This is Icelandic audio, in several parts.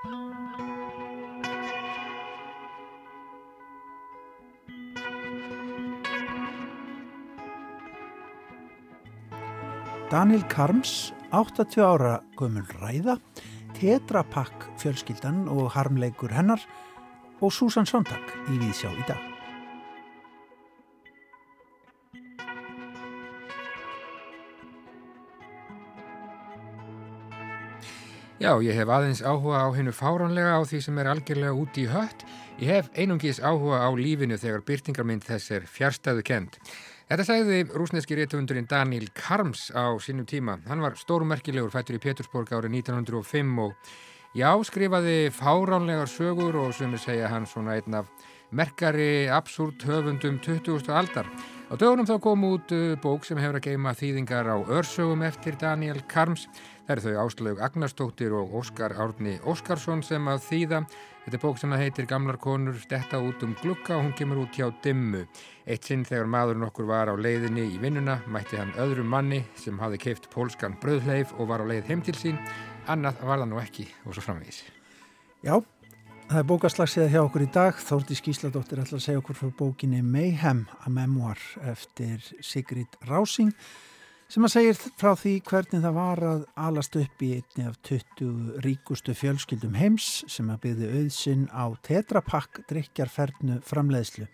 Daniel Karms, 80 ára gömul ræða, Tetrapakk fjölskyldan og harmleikur hennar og Susan Sontag í Víðsjá í dag. Já, ég hef aðeins áhuga á hennu fáránlega á því sem er algjörlega úti í hött. Ég hef einungis áhuga á lífinu þegar byrtingarmynd þess er fjärstaðu kent. Þetta segði rúsneski réttuvundurinn Daniel Karms á sínum tíma. Hann var stórmerkilegur fættur í Petersborg árið 1905 og já, skrifaði fáránlegar sögur og sem er segja hann svona einn af merkari, absúrt höfundum 20. aldar. Á dögunum þá kom út uh, bók sem hefur að geima þýðingar á örsögum eftir Daniel Karms. Það eru þau Áslaug Agnarstóttir og Óskar Árni Óskarsson sem að þýða. Þetta er bók sem heitir Gamlar konur stetta út um glukka og hún kemur út hjá Dimmu. Eitt sinn þegar maðurinn okkur var á leiðinni í vinnuna mætti hann öðrum manni sem hafði keift pólskan bröðleif og var á leið heim til sín. Annað var það nú ekki og svo framvegis. Já, það er bókaslagsið hjá okkur í dag. Þórti Skísladóttir ætlar að segja okkur fyrir bókinni Mayhem, a memoir eftir Sigrid Rásing sem að segja frá því hvernig það var að alast upp í einni af 20 ríkustu fjölskyldum heims sem að byggði auðsinn á tetrapakk drikjarferðnu framleiðslu.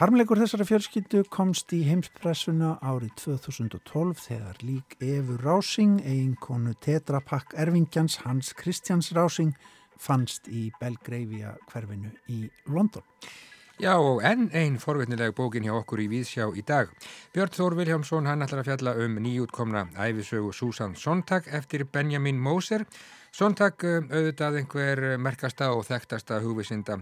Harmleikur þessara fjölskyldu komst í heimspressuna árið 2012 þegar lík Efur Rásing, eiginkonu Tetrapakk Ervingjans Hans Kristjáns Rásing, fannst í Belgreifia hverfinu í London. Já og enn einn forvetnileg bókin hjá okkur í Víðsjá í dag. Björn Þór Viljámsson hann ætlar að fjalla um nýjútkomna æfisögu Susan Sontag eftir Benjamin Moser. Sontag um, auðvitað einhver merkasta og þekktasta hugvisinda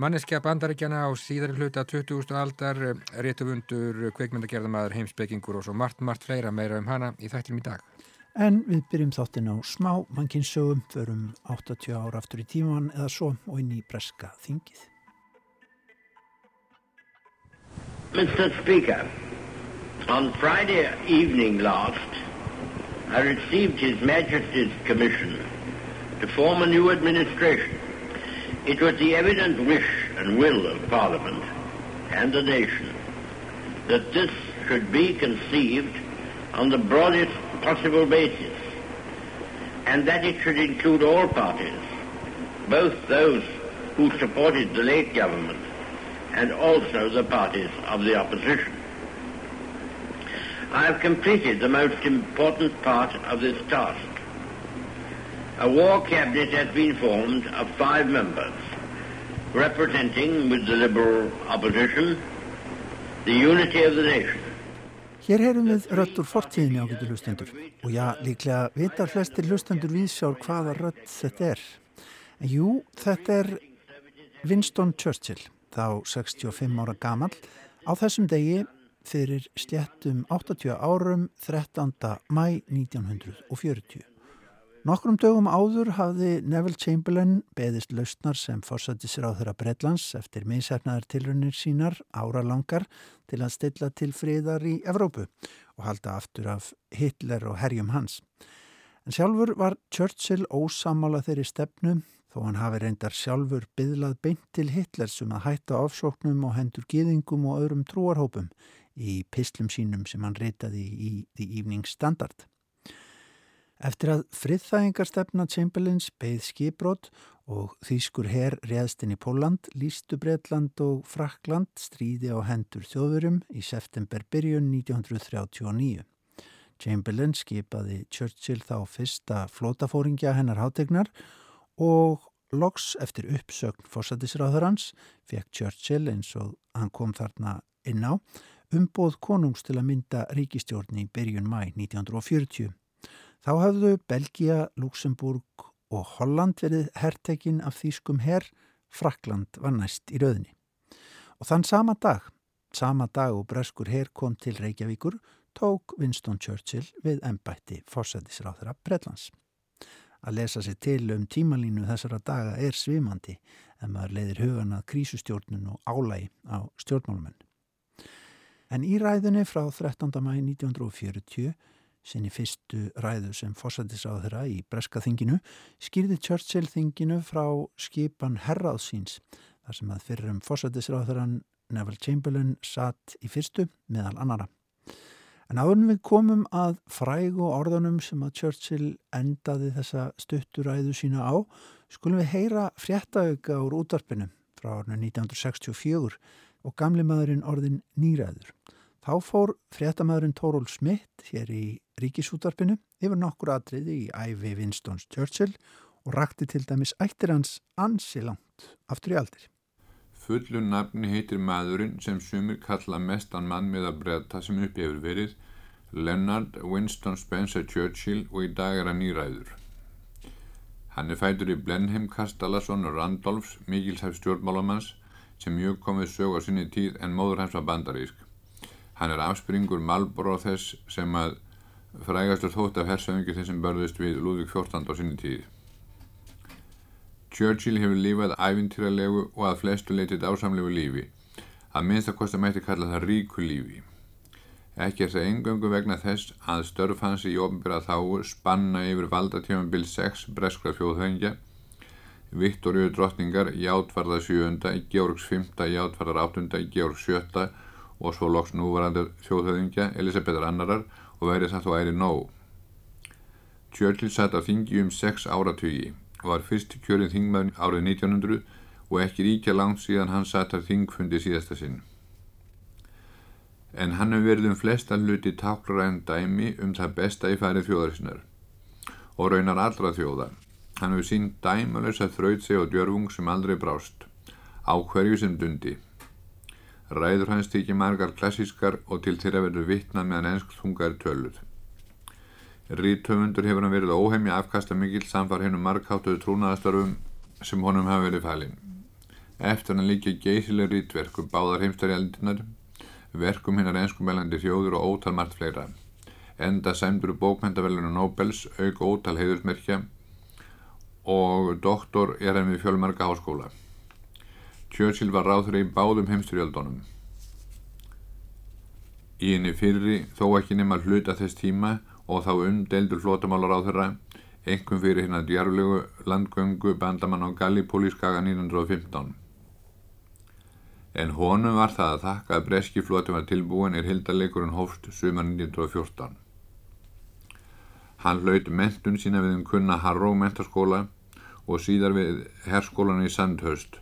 Manneskja bandaríkjana á síðari hluta 20. aldar, réttufundur, kveikmyndagerðamaður, heimsbyggingur og svo margt, margt fleira meira um hana í þættinum í dag. En við byrjum þáttinn á smá mannkynnssögum, förum 80 ára aftur í tíman eða svo og inn í breska þingið. Mr. Speaker, on Friday evening last, I received His Majesty's commission to form a new administration It was the evident wish and will of Parliament and the nation that this should be conceived on the broadest possible basis and that it should include all parties, both those who supported the late government and also the parties of the opposition. I have completed the most important part of this task. A war cabinet has been formed of five members, representing with the liberal opposition the unity of the nation. Hér heyrum við rött úr fortíðinni ágættu hlustendur og já, líklega vitar flestir hlustendur viðsjár hvaða rött þetta er. En jú, þetta er Winston Churchill, þá 65 ára gamal, á þessum degi fyrir sléttum 80 árum 13. mæ 1940. Nokkrum dögum áður hafði Neville Chamberlain beðist lausnar sem fórsætti sér á þeirra Breitlands eftir minsefnaðar tilrunir sínar áralangar til að stilla til friðar í Evrópu og halda aftur af Hitler og herjum hans. En sjálfur var Churchill ósamála þeirri stefnu þó hann hafi reyndar sjálfur byðlað beint til Hitler sem að hætta ofsóknum og hendur gýðingum og öðrum trúarhópum í pislum sínum sem hann reytaði í The Evening Standard. Eftir að friðþægingarstefna Chamberlains beigð skiprót og þýskur herr réðstinn í Póland, lístu Breitland og Frakland stríði á hendur þjóðurum í september byrjun 1939. Chamberlain skipaði Churchill þá fyrsta flótafóringja hennar hátegnar og loks eftir uppsögn fórsættisráður hans fekk Churchill eins og hann kom þarna inn á umbóð konungs til að mynda ríkistjórn í byrjun mæ 1940. Þá hafðu Belgia, Luxemburg og Holland verið herrtekinn af þýskum herr, Frakland var næst í rauðni. Og þann sama dag, sama dag og breskur herr kom til Reykjavíkur, tók Winston Churchill við ennbætti fórsættisráðara Breitlands. Að lesa sér til um tímalínu þessara daga er svimandi en maður leiðir hugan að krísustjórnun og álægi á stjórnmálumenn. En í ræðunni frá 13. mæði 1940 sinni fyrstu ræðu sem fósættisáð þeirra í Breska þinginu, skýrði Churchill þinginu frá skipan herraðsíns, þar sem að fyrrum fósættisáð þeirra Neville Chamberlain satt í fyrstu meðal annara. En áðurinn við komum að frægu orðunum sem að Churchill endaði þessa stutturæðu sína á, skulum við heyra fréttaauka úr útvarpinu frá árinu 1964 og gamli maðurinn orðin nýræður. Þá fór fréttamaðurinn Tóról Smith hér í ríkisútvarpinu yfir nokkur atriði í æfi Winstons Churchill og rakti til dæmis ættir hans ansi langt aftur í aldir. Fullu nafni heitir maðurinn sem sumir kalla mestan mann með að breyta sem upp hefur verið Leonard Winston Spencer Churchill og í dag er hann nýræður. Hann er fætur í Blenheim Kastalasson og Randolphs mikilshæf stjórnmálamanns sem mjög komið sög á sinni tíð en móður hans var bandarísk. Hann er afspringur Malboro þess sem að frægastur þótt af hersöðingi þessum börðist við Lúðvík 14. á sinni tíð. Churchill hefur lífað æfintýralegu og að flestu leytið ásamlegu lífi. Að minnst að kosta mætti kalla það ríku lífi. Ekki er það engöngu vegna þess að störf hans í ofnbyrra þáu spanna yfir valdatjöfumbil 6 breskra fjóðhengja, Viktoríu drottningar, Játvarða 7. Georgs 5. Játvarðar 8. Georgs 7. og svo loks núvarandi fjóðhengja, Elisabethar annarar og verið það þó æri nóg. Churchill satt á þingi um 6 áratugi var fyrst kjörinn þingmaður árið 1900 og ekki ríkja langt síðan hann satar þingfundi síðasta sinn. En hann hefur verið um flesta hluti táklaræðin dæmi um það besta í færið þjóðarsinnar og raunar allra þjóða. Hann hefur sínt dæmalösa þraut sig og djörfung sem aldrei brást, á hverju sem dundi. Ræður hans tekið margar klassískar og til þeirra verður vittnað meðan ennsk þungar töluð. Rítöfundur hefur hann verið óheimja afkasta mikill samfar hennum markháttuðu trúnaðastörfum sem honum hafa verið falin. Eftir hann líka geysileg rítverku um báðar heimstærialdinar, verkum hinnar enskumælandi þjóður og ótal margt fleira. Enda sæmdur bókmæntavelinu Nobels, auk ótal heiðursmerkja og doktor er hann við fjölmarka háskóla. Churchill var ráður í báðum heimstærialdunum. Í henni fyrri þó ekki nema hluta þess tíma og þá umdeldur flótamálar á þeirra einhverjum fyrir hérna djarflegu landgöngu bandamann á Gallipoli-skaga 1915. En honum var það að þakka að breski flótum var tilbúin er hildarleikurinn hófst sumar 1914. Hann hlaut mentun sína við um kunna Harrow mentaskóla og síðar við herskólan í Sandhurst.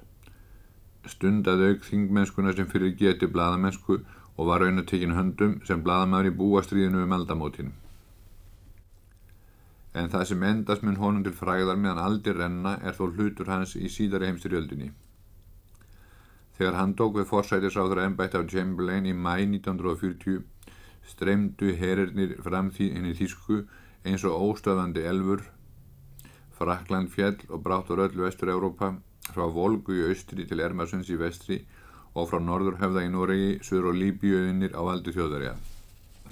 Stundað auk þingmennskuna sem fyrir geti bladamennsku og var raunatekinn höndum sem bladamæður í búastriðinu um aldamótinu en það sem endast mun honum til fræðar meðan aldir renna er þó hlutur hans í síðari heimstyrjöldinni. Þegar hann tók við forsætisáður ennbætt af Chamberlain í mæ 1940 streymdu herirnir fram því henni þýsku eins og óstöðandi elfur, Frakland fjell og bráttur öllu vestur-Európa, frá Volgu í austri til Ermarsunds í vestri og frá Norðurhöfða í Noregi, Sur og Líbíuðinir á valdi þjóðarja.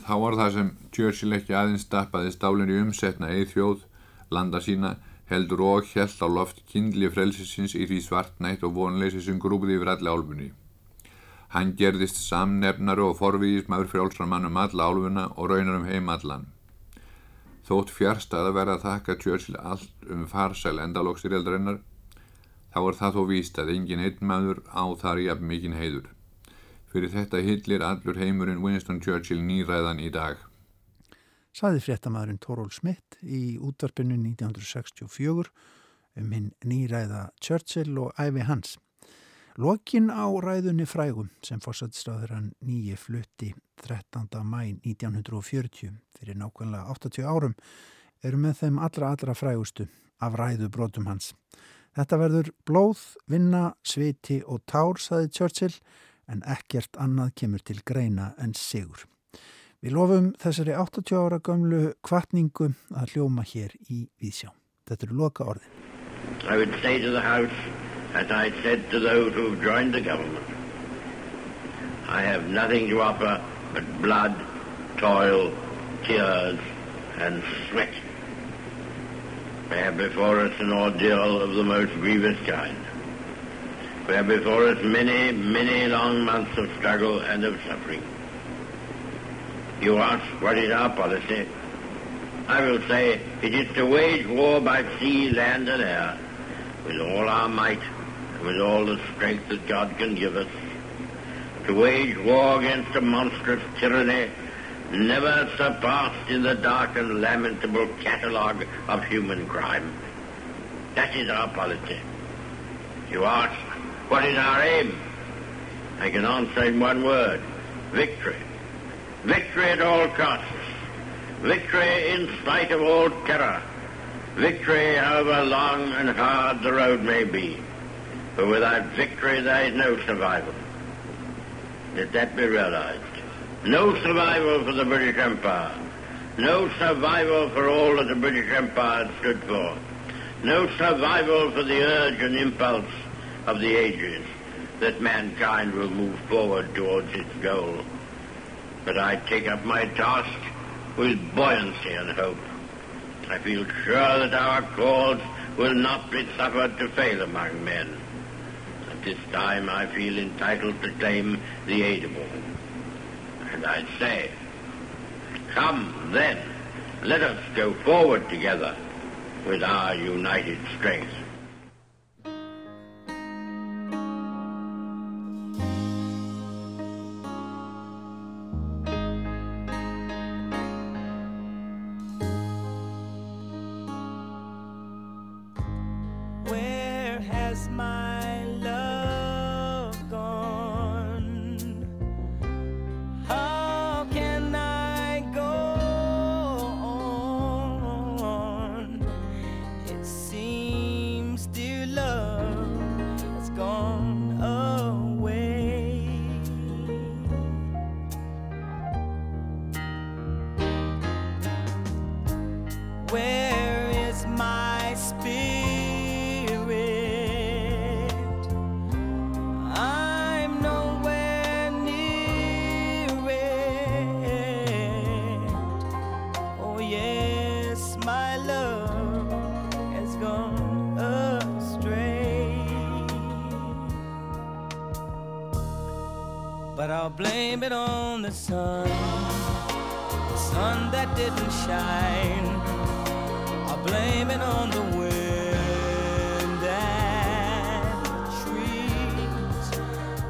Þá var það sem Churchill ekki aðeins stappaði stálinn í umsetna eið þjóð, landa sína, heldur og hjælt á loft kindli frelsisins í því svartnætt og vonleysi sem grúpði yfir alla álfunni. Hann gerðist samnefnari og forvíðis maður frjálsra mann um alla álfuna og raunar um heim allan. Þótt fjárstað að verða að þakka Churchill allt um farsæl endalóksirjaldarinnar, þá er það þó víst að engin einn maður á þar jafn mikinn heiður. Fyrir þetta hillir allur heimurinn Winston Churchill nýræðan í dag. Saði fréttamaðurinn Tóról Smith í útvarpinu 1964 um hinn nýræða Churchill og æfi hans. Lokin á ræðunni frægum sem fórsættisráður hann nýji flutti 13. mæ 1940 fyrir nákvæmlega 80 árum eru með þeim allra allra frægustu af ræðu brotum hans. Þetta verður blóð, vinna, sviti og tár, saði Churchill en ekkert annað kemur til greina en sigur. Við lofum þessari 80 ára gamlu kvartningu að hljóma hér í Vísjá. Þetta eru loka orðin. I would say to the House as I said to those who have joined the government I have nothing to offer but blood, toil, tears and sweat. We have before us an ordeal of the most grievous kind. We have before us many, many long months of struggle and of suffering. You ask what is our policy. I will say it is to wage war by sea, land, and air with all our might and with all the strength that God can give us. To wage war against a monstrous tyranny never surpassed in the dark and lamentable catalogue of human crime. That is our policy. You ask, what is our aim? I can answer in one word, victory. Victory at all costs. Victory in spite of all terror. Victory however long and hard the road may be. For without victory there is no survival. Let that be realized. No survival for the British Empire. No survival for all that the British Empire stood for. No survival for the urge and impulse of the ages that mankind will move forward towards its goal. But I take up my task with buoyancy and hope. I feel sure that our cause will not be suffered to fail among men. At this time I feel entitled to claim the aid of all. And I say, come then, let us go forward together with our united strength. The sun, the sun that didn't shine. I'll blame it on the wind and trees.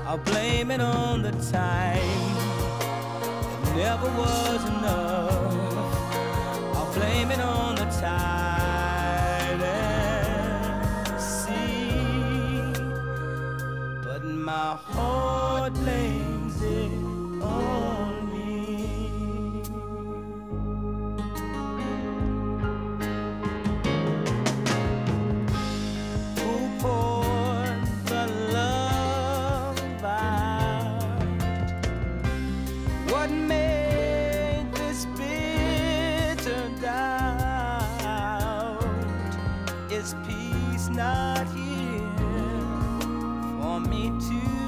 I'll blame it on the time. It never was peace not here for me to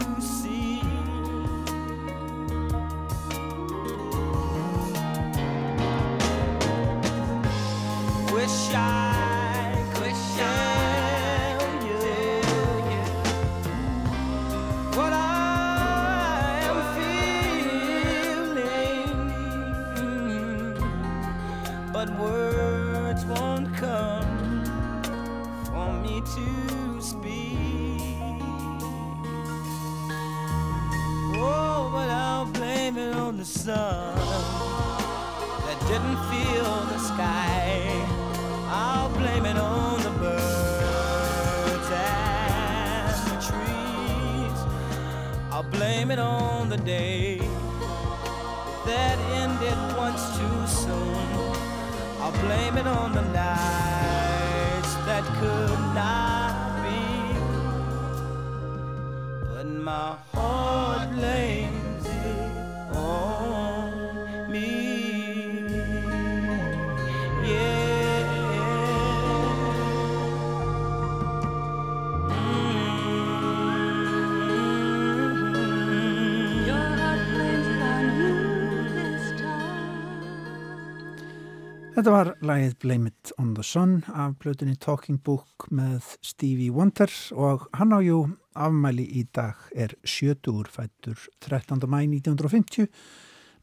Þetta var lagið Blame It on the Sun af blötunni Talking Book með Stevie Wonder og hann á jú afmæli í dag er sjötugur fættur 13. mæ 1950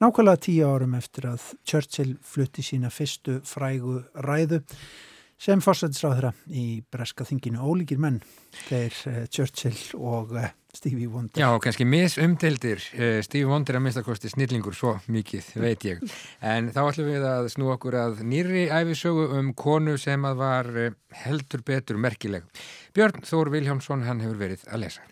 nákvæmlega tíu árum eftir að Churchill flutti sína fyrstu frægu ræðu sem fórsættisráðra í breska þinginu ólíkir menn þeir uh, Churchill og uh, Stevie Wonder. Já, kannski misumdeldir uh, Stevie Wonder að minnstakosti snillingur svo mikið, veit ég. En þá ætlum við að snú okkur að nýri æfisögu um konu sem að var heldur betur merkileg. Björn Þór Viljámsson, hann hefur verið að lesa.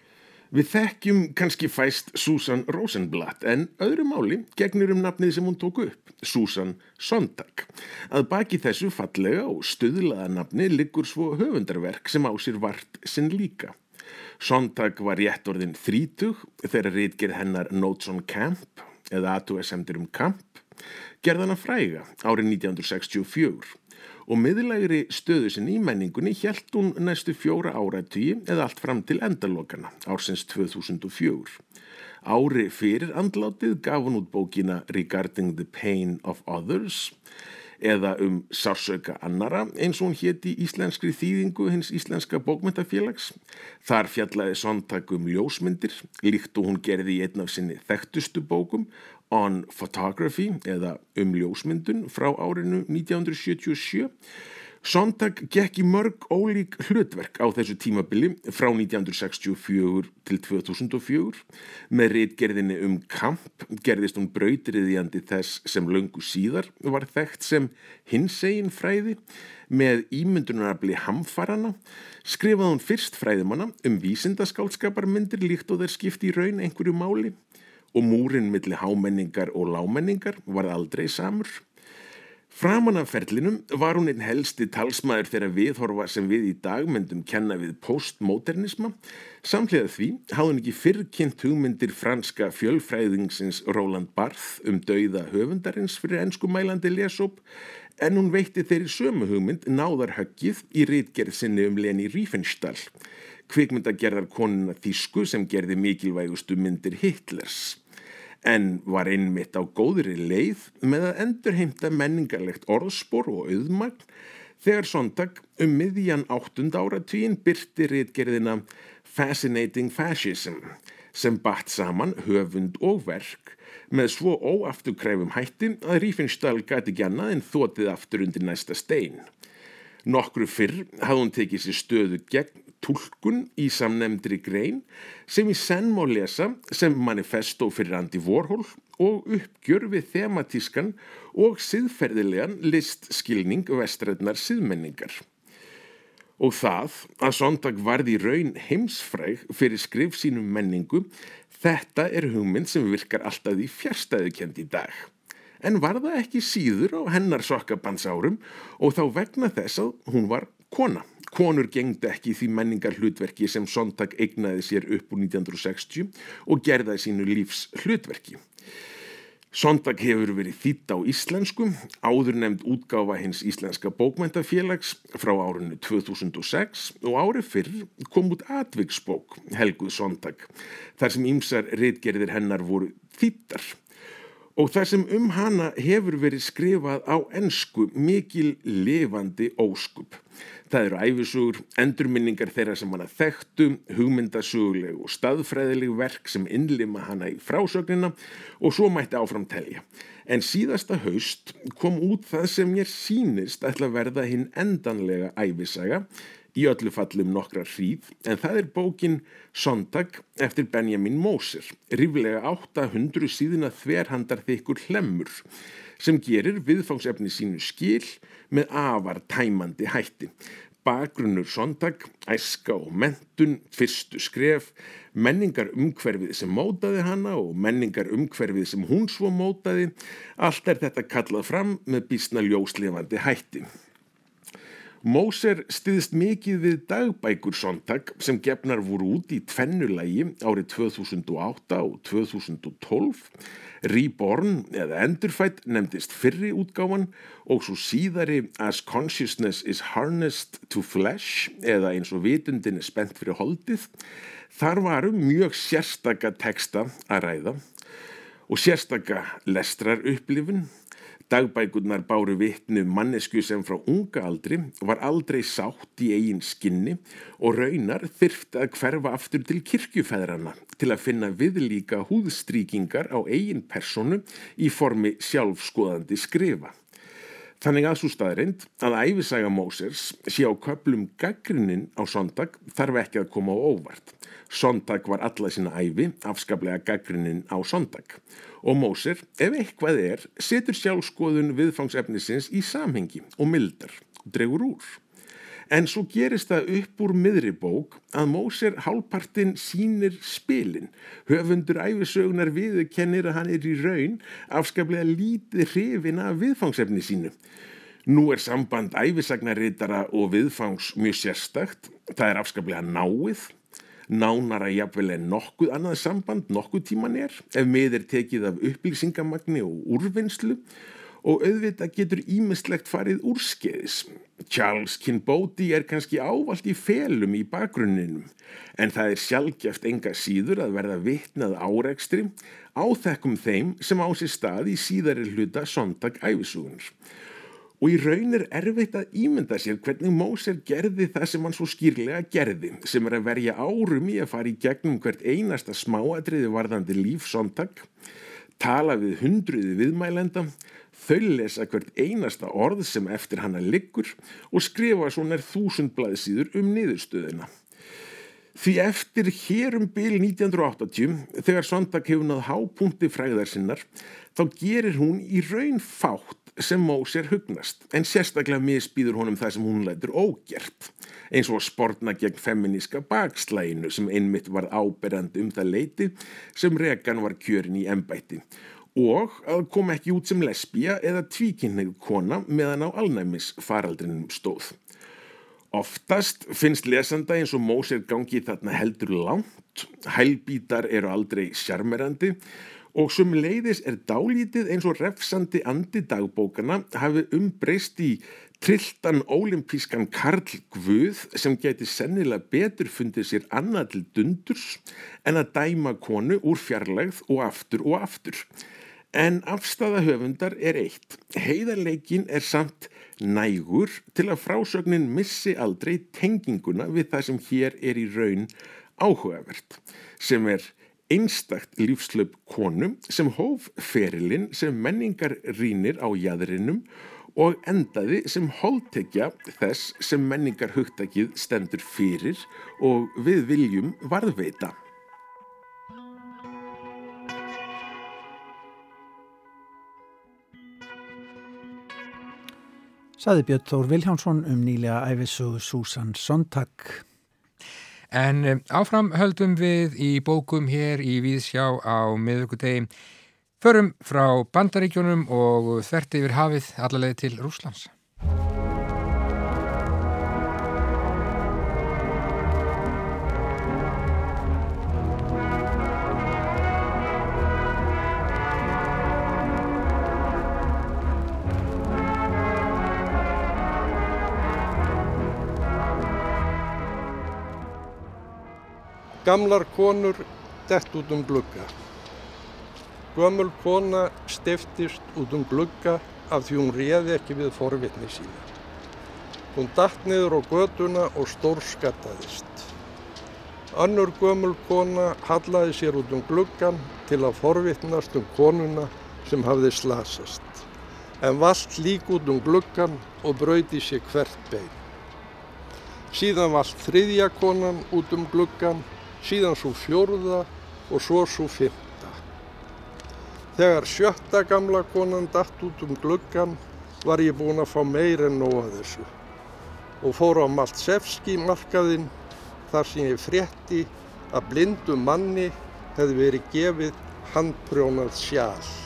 Við þekkjum kannski fæst Susan Rosenblatt en öðru máli gegnur um nafnið sem hún tók upp, Susan Sontag. Að baki þessu fallega og stuðlaða nafni liggur svo höfundarverk sem á sér vart sinn líka. Sontag var rétt orðin þrítug þegar reytgerð hennar Notes on Camp eða A2S-emdir um Camp gerðana fræga árið 1964 og miðlægri stöðu sinni í menningunni hjælt hún næstu fjóra áratvíi eða allt fram til endalokana ársins 2004. Ári fyrir andlátið gaf hún út bókina Regarding the Pain of Others eða um sársöka annara eins og hún hétti íslenskri þýðingu hins íslenska bókmyndafélags. Þar fjallaði sondtak um ljósmyndir, líkt og hún gerði í einn af sinni þekktustu bókum on Photography eða um ljósmyndun frá árinu 1977. Sontag gekk í mörg ólík hlutverk á þessu tímabili frá 1964 til 2004. Með reitgerðinni um kamp gerðist hún brautriðjandi þess sem löngu síðar var þekkt sem hinsegin fræði með ímyndunarabli hamfarana skrifaði hún fyrst fræðimanna um vísindaskálskaparmyndir líkt og þeir skipti í raun einhverju máli og múrin millir hámenningar og lámenningar var aldrei samur. Framan af ferlinum var hún einn helsti talsmaður þegar viðhorfa sem við í dagmyndum kenna við postmodernisma. Samlega því hafði hún ekki fyrrkynnt hugmyndir franska fjölfræðingsins Roland Barth um dauða höfundarins fyrir ennskumælandi lesóp en hún veitti þeirri sömu hugmynd náðarhöggið í rítgerð sinni um Leni Riefenstahl, kvikmyndagerðar konuna Þísku sem gerði mikilvægustu myndir Hitlers en var einmitt á góðri leið með að endurheimta menningarlegt orðspor og auðmagn þegar sondag um miðjan áttund áratvíin byrti réttgerðina Fascinating Fascism sem batt saman höfund og verk með svo óafturkræfum hætti að Rífinstall gæti gjanna en þótið aftur undir næsta stein. Nokkru fyrr hafði hún tekið sér stöðu gegn tólkun í samnemndri grein sem í senn má lesa sem manifesto fyrir Andy Warhol og uppgjör við thematískan og siðferðilegan listskilning vestræðnar siðmenningar. Og það að Sondag varði raun heimsfræg fyrir skrif sínum menningu, þetta er hugmynd sem virkar alltaf í fjärstæðukend í dag. En var það ekki síður á hennar sokkabandsárum og þá vegna þess að hún var kona. Konur gengdi ekki því menningar hlutverki sem Sondag eignaði sér upp úr 1960 og gerðaði sínu lífs hlutverki. Sondag hefur verið þýtt á íslensku, áður nefnd útgáfa hins íslenska bókmæntafélags frá árunni 2006 og árið fyrr kom út atviksbók Helguð Sondag þar sem ýmsar reitgerðir hennar voru þýttar og þar sem um hana hefur verið skrifað á ennsku mikil levandi óskup. Það eru æfisugur, endurminningar þeirra sem hana þekktu, hugmyndasuguleg og staðfræðileg verk sem innlima hana í frásögnina og svo mætti áfram telja. En síðasta haust kom út það sem ég sínist ætla að verða hinn endanlega æfisaga í öllu fallum nokkra hríð en það er bókin Sondag eftir Benjamin Moser, ríflega 800 síðuna þverhandar þykkur hlemmur sem gerir viðfangsefni sínu skil með afar tæmandi hætti. Bakgrunnur Sondag, æska og mentun, fyrstu skref, menningar umhverfið sem mótaði hana og menningar umhverfið sem hún svo mótaði, allt er þetta kallað fram með bísna ljóslefandi hætti. Móser stiðst mikið við dagbækur sondag sem gefnar voru út í tvennulægi árið 2008 og 2012. Reborn eða Endurfætt nefndist fyrri útgáfan og svo síðari As Consciousness is Harnessed to Flesh eða eins og vitundin er spennt fyrir holdið. Þar varu mjög sérstaka teksta að ræða og sérstaka lestrar upplifun Dagbækurnar báru vitnu mannesku sem frá unga aldri var aldrei sátt í eigin skinni og raunar þyrft að hverfa aftur til kirkjufæðrana til að finna viðlíka húðstríkingar á eigin personu í formi sjálfskoðandi skrifa. Þannig að svo staðrind að æfisaga Mósers sé á köplum gaggrinin á sondag þarf ekki að koma á óvart. Sondag var alla sína æfi afskaplega gaggrinin á sondag og Móser, ef eitthvað er, setur sjálfskoðun viðfangsefnisins í samhengi og mildar dregur úr. En svo gerist það upp úr miðri bók að Móser hálpartinn sínir spilin. Höfundur æfisögnar viðkennir að hann er í raun afskaplega lítið hrifin af viðfangsefni sínu. Nú er samband æfisagnarritara og viðfangs mjög sérstakt. Það er afskaplega náið nánara jafnvel en nokkuð annað samband nokkuð tíman er ef með er tekið af upplýsingamagni og úrvinnslu og auðvitað getur ímislegt farið úrskeiðis. Charles Kinbody er kannski ávalt í felum í bakgrunninum en það er sjálfgeft enga síður að verða vitnað áreikstri á þekkum þeim sem á sér stað í síðari hluta sondag æfisugunar. Og í raun er erfitt að ímynda sér hvernig Móser gerði það sem hann svo skýrlega gerði, sem er að verja árum í að fara í gegnum hvert einasta smáatriði varðandi lífsontak, tala við hundruði viðmælenda, þau lesa hvert einasta orð sem eftir hann að liggur og skrifa svo nær þúsund blaðsýður um niðurstöðina. Því eftir hérum byl 1980, þegar sontak hefur náð hápunkti fræðar sinnar, þá gerir hún í raun fátt sem Móser hugnast en sérstaklega misbýður honum það sem hún lætur ógjert eins og sportna gegn feminíska bakslæginu sem einmitt var áberandi um það leiti sem Regan var kjörin í embætti og að koma ekki út sem lesbija eða tvíkinnið kona meðan á alnæmis faraldrinum stóð. Oftast finnst lesanda eins og Móser gangi þarna heldur langt, hælbítar eru aldrei sjarmerandi og sem leiðis er dálítið eins og refsandi andi dagbókana hafi umbreyst í trilltan ólimpískan Karl Gvuð sem geti sennilega betur fundið sér annað til dundurs en að dæma konu úr fjarlægð og aftur og aftur. En afstafa höfundar er eitt. Heiðarleikin er samt nægur til að frásögnin missi aldrei tenginguna við það sem hér er í raun áhugavert sem er einstakt lífslöp konum sem hóf ferilinn sem menningar rínir á jæðrinum og endaði sem holdtekja þess sem menningar hugtakið stendur fyrir og við viljum varðveita. Saði Björn Þór Viljánsson um nýlega æfisug Susan Sontag. En um, áfram höldum við í bókum hér í Víðsjá á miðugudegi. Förum frá bandaríkjónum og þvert yfir hafið allaveg til Rúslands. Gamlar konur dett út um glugga. Gömul kona stiftist út um glugga af því hún réði ekki við forvitni sína. Hún datt niður á göduna og stórskattaðist. Önnur gömul kona hallaði sér út um gluggan til að forvitnast um konuna sem hafði slasast. En vald lík út um gluggan og brauði sér hvert bein. Síðan vald þriðja konan út um gluggan síðan svo fjórða og svo svo fymta. Þegar sjötta gamla konan datt út um gluggan var ég búinn að fá meir en nóga þessu og fór á Maltsevski markaðinn þar sem ég frétti að blindum manni hefði verið gefið handprjónað sjál.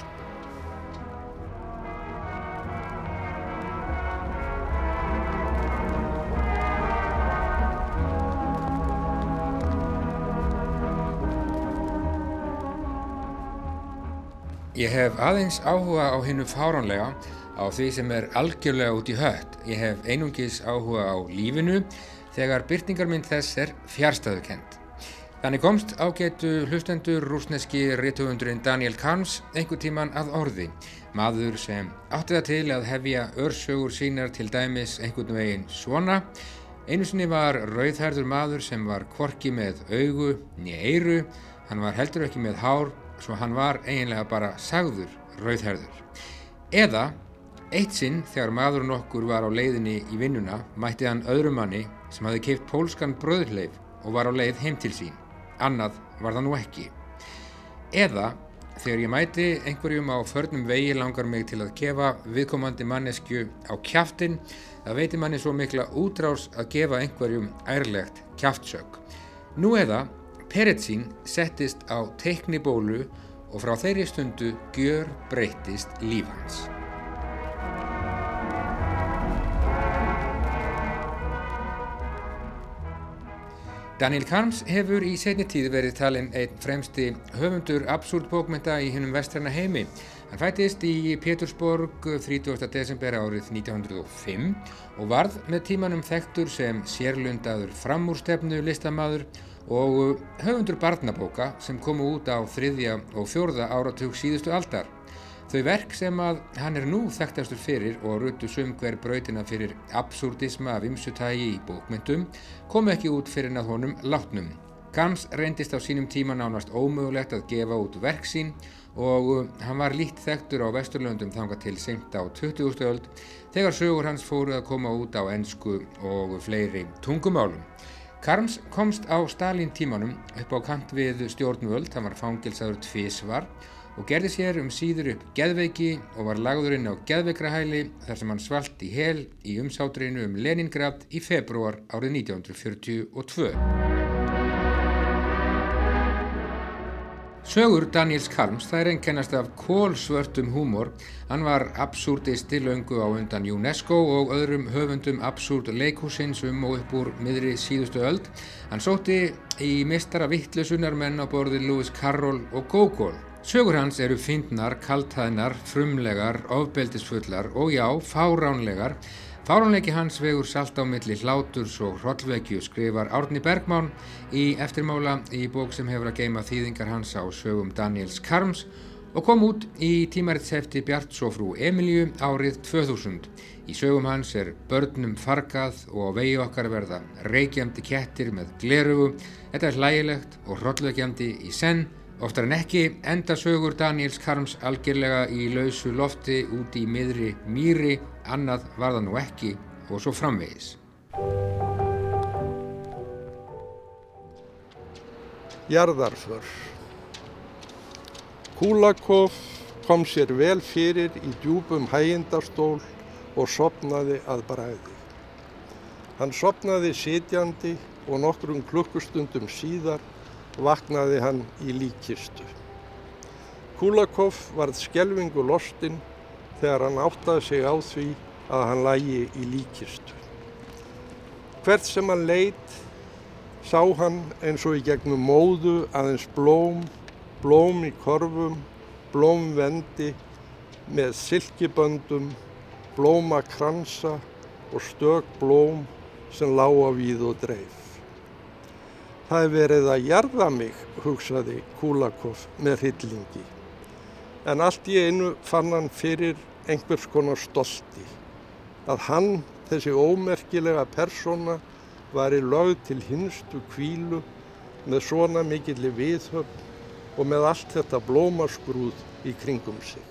Ég hef aðeins áhuga á hinnu fáránlega, á því sem er algjörlega út í hött. Ég hef einungis áhuga á lífinu þegar byrtingarmynd þess er fjárstæðukent. Þannig komst ágætu hlustendur rúsneski rítuundurinn Daniel Kahns einhver tíman að orði. Maður sem átti það til að hefja örsögur sínar til dæmis einhvern veginn svona. Einu sinni var rauðherður maður sem var kvorki með augu nýja eiru. Hann var heldur ekki með hár svo hann var eiginlega bara sagður rauðherður. Eða eitt sinn þegar maðurinn okkur var á leiðinni í vinnuna mætti hann öðrum manni sem hafi keift pólskan bröðleif og var á leið heim til sín annað var það nú ekki. Eða þegar ég mæti einhverjum á förnum vegi langar mig til að gefa viðkomandi mannesku á kjaftin, það veitir manni svo mikla útrás að gefa einhverjum ærlegt kjaftsök. Nú eða Peretsín settist á teiknibólu og frá þeirri stundu gjör breytist líf hans. Daniel Karms hefur í setni tíð verið talinn einn fremsti höfundur absúrt bókmynda í hennum vestræna heimi. Hann fættist í Pétursborg 30. desember árið 1905 og varð með tímanum þekktur sem sérlundaður framúrstefnu listamaður og höfundur barnabóka sem komu út á þriðja og fjórða áratug síðustu aldar. Þau verk sem að hann er nú þekktastur fyrir og ruttu sum hver brautina fyrir absúrdisma af ymsutægi í bókmyndum komu ekki út fyrir að honum látnum. Gans reyndist á sínum tíma nánast ómögulegt að gefa út verk sín og hann var lít þekktur á Vesturlöndum þanga til seint á 20. öld þegar sögur hans fóru að koma út á ennsku og fleiri tungumálum. Karms komst á Stalin tímanum upp á kant við stjórnvöld, hann var fangilsaður tvísvar og gerði sér um síður upp geðveiki og var lagðurinn á geðveikrahæli þar sem hann svalt í hel í umsátrinu um Leningrad í februar árið 1942. Sögur Daniels Karms það er einkennast af kólsvörtum húmor. Hann var absúrdisti löngu á undan UNESCO og öðrum höfundum absúrd leikhúsins um og upp úr miðri síðustu öld. Hann sótti í mistara vittlusunar menn á borði Lewis Carroll og Gogol. Sögur hans eru fyndnar, kaltæðnar, frumlegar, ofbeldisfullar og já, fáránlegar. Fáránleiki hans vegur salt á milli hláturs og hrollvekju skrifar Árni Bergmán í eftirmála í bók sem hefur að geima þýðingar hans á sögum Daniels Karms og kom út í tímaritsefti Bjarts og frú Emilju árið 2000. Í sögum hans er börnum fargað og á vegi okkar verða reykjandi kettir með glerugu. Þetta er hlægilegt og hrollvekjandi í senn Oftar en ekki enda sögur Daniels Karms algjörlega í lausu lofti úti í miðri mýri, annað var það nú ekki og svo framvegis. Jarðarför Kulakov kom sér vel fyrir í djúpum hægindastól og sopnaði að bræði. Hann sopnaði sitjandi og nokkrum klukkustundum síðar vaknaði hann í líkistu. Kulakov varð skjelvingu lostinn þegar hann áttaði sig á því að hann lægi í líkistu. Hvert sem hann leitt sá hann eins og í gegnum móðu aðeins blóm, blóm í korfum, blómvendi með silkiböndum, blómakransa og stök blóm sem lága víð og dreif. Það er verið að jarða mig, hugsaði Kulakov með hryllingi. En allt í einu fann hann fyrir einhvers konar stolti. Að hann, þessi ómerkilega persóna, var í lögð til hinstu kvílu með svona mikilli viðhöfn og með allt þetta blómaskrúð í kringum sig.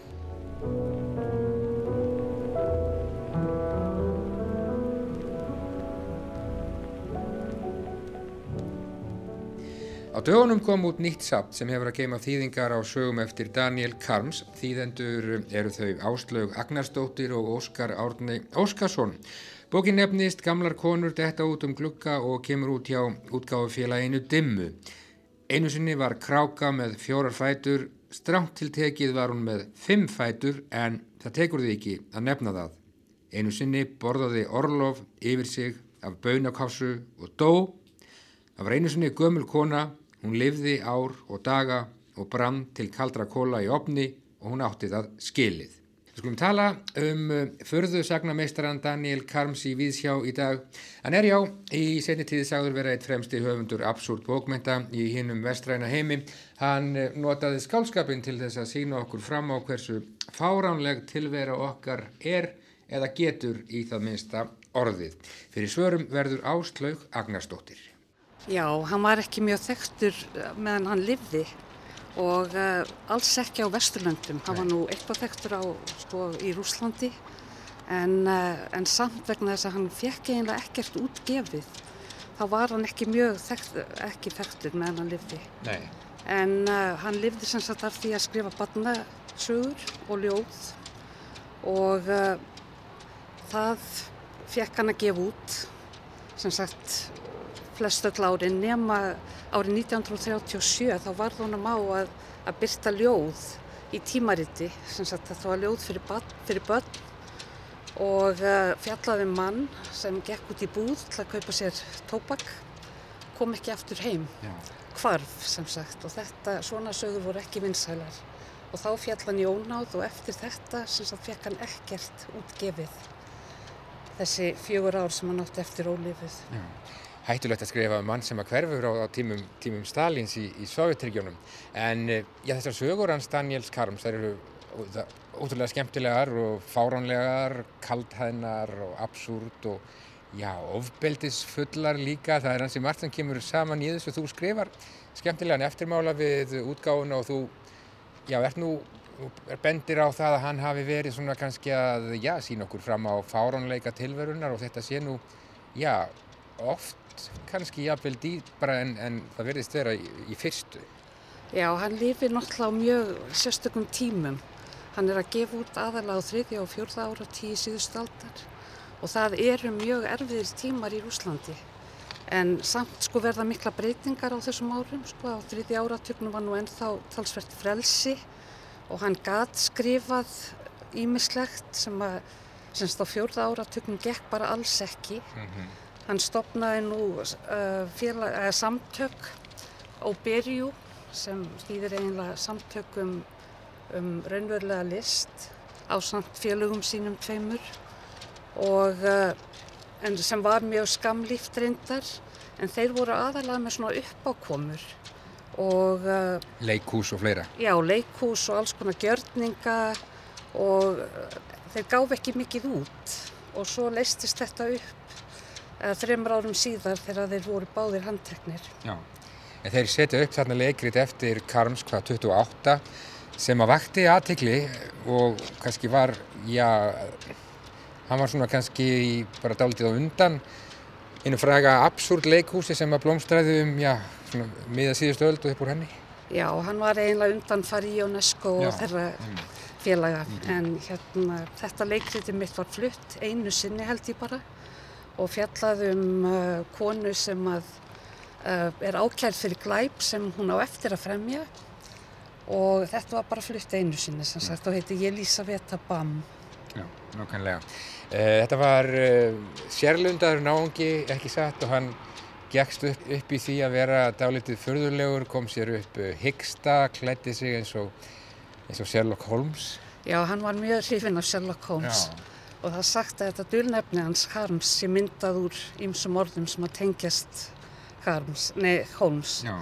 Á dögunum kom út nýtt sapt sem hefur að geima þýðingar á sögum eftir Daniel Karms. Þýðendur eru þau Áslaug Agnarsdóttir og Óskar Árni Óskarsson. Bókin nefnist Gamlar konur detta út um glukka og kemur út hjá útgáfufélaginu Dimmu. Einu sinni var kráka með fjórar fætur, stránt til tekið var hún með fimm fætur en það tekur því ekki að nefna það. Einu sinni borðaði Orlof yfir sig af baunakássu og dó. Það var einu sinni gömul kona Hún lifði ár og daga og brann til kaldra kóla í opni og hún átti það skilið. Við skulum tala um förðu sagnameistaran Daniel Karms í Víðsjá í dag. Hann er já í setni tíði sagður vera eitt fremsti höfundur absúrt bókmenta í hinnum vestræna heimi. Hann eh, notaði skálskapin til þess að sína okkur fram á hversu fáránleg tilvera okkar er eða getur í það minnsta orðið. Fyrir svörum verður Áslaug Agnarsdóttir. Já, hann var ekki mjög þekktur meðan hann livði og uh, alls ekki á Vesturlöndum. Hann var nú eitthvað þekktur á, sko, í Rúslandi en, uh, en samt vegna þess að hann fekk eiginlega ekkert útgefið. Þá var hann ekki mjög þekkt, ekki þekktur meðan hann livði. Nei. En uh, hann livði sem sagt af því að skrifa barnasögur og ljóð og það fekk hann að gefa út sem sagt flestu klárin nema árið 1937 þá varð honum á að, að byrta ljóð í tímariti sem sagt þetta var ljóð fyrir, bad, fyrir börn og uh, fjallaði um mann sem gekk út í búð til að kaupa sér tóbak kom ekki aftur heim. Já. hvarf sem sagt og þetta svona sögur voru ekki vinsælar. Og þá fjall hann í ónáð og eftir þetta sem sagt fekk hann ekkert útgefið þessi fjögur ár sem hann átti eftir ólifið hættulegt að skrifa um mann sem að hverfur á, á tímum, tímum Stalins í, í Sovjetregjónum en eh, já, þessar sögur hans Daniels Karms þær eru ótrúlega skemmtilegar og fáránlegar kaldhæðnar og absúrt og já, ofbeldisfullar líka. Það er hans í margt sem kemur saman í þessu. Þú skrifar skemmtilegan eftirmála við útgáfuna og þú já, ert nú bendir á það að hann hafi verið svona kannski að, já, sína okkur fram á fáránleika tilverunar og þetta sé nú, já, oft kannski jafnvel dýpra en, en það verðist vera í, í fyrstu. Já, hann lifir náttúrulega á mjög sérstökum tímum. Hann er að gefa út aðalega á þriðja og fjórða ára tíu síðust aldar og það eru mjög erfiðir tímar í Rúslandi. En samt sko verða mikla breytingar á þessum árum, sko á þriðja áratögnum var nú ennþá talsvert frelsi og hann gat skrifað ímislegt sem að semst á fjórða áratögnum gekk bara alls ekki. Hann stopnaði nú uh, félag, samtök Óberjú sem þýðir eiginlega samtök um, raunverulega list á samt félögum sínum tveimur og uh, sem var mjög skamlíft reyndar en þeir voru aðalega með svona uppákomur og uh, Leikhús og fleira. já, leikhús og alls konar gjörninga og þeir gáf ekki mikið út og svo leistist þetta upp uh, þreymur árum síðar þegar þeir voru báðir handteknir. Já. En þeir setja upp þarna leikrit eftir Karms hvað 28 sem að vakti aðtikli og kannski var, já, hann var svona kannski bara dálítið á undan einu fræga absúrt leikhúsi sem að blómstræði um, já, svona miða síðustu öld og upp úr henni. Já, hann var eiginlega undanfari í UNESCO Já, og þeirra félaga en hérna, þetta leikriti mitt var flutt einu sinni held ég bara og fjallaði um uh, konu sem að uh, er ákjærð fyrir glæp sem hún á eftir að fremja og þetta var bara flutt einu sinni sem sagt og heiti Jelisaveta Bam. Já, nákvæmlega. Uh, þetta var uh, sérlundaður náungi, ekki satt, og hann gekkst upp, upp í því að vera dálítið förðulegur, kom sér upp uh, hyggsta, klætti sig eins og, eins og Sherlock Holmes. Já, hann var mjög hrifinn af Sherlock Holmes og það er sagt að þetta dulnefni hans Harms sé myndað úr ýmsum orðum sem að tengjast Harms, nei, Holmes Já.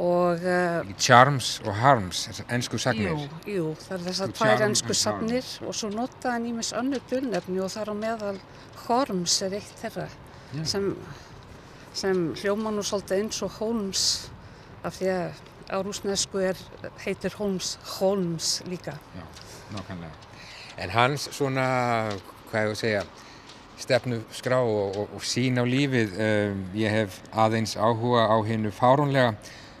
og uh, Charms og Harms, ennsku sagnir. jú, jú, það er þessar Sko, tvær ennsku and safnir og svo notaði hann ímis önnur dulnefni og þar á meðal Horms er eitt þeirra Já. sem, sem hljóma nú svolítið eins og Holmes af því að á rúsnesku er, heitir Holmes Holmes líka. Já, nákvæmlega. En hans svona, hvað ég að segja, stefnu skrá og, og, og sín á lífið, um, ég hef aðeins áhuga á hennu fáránlega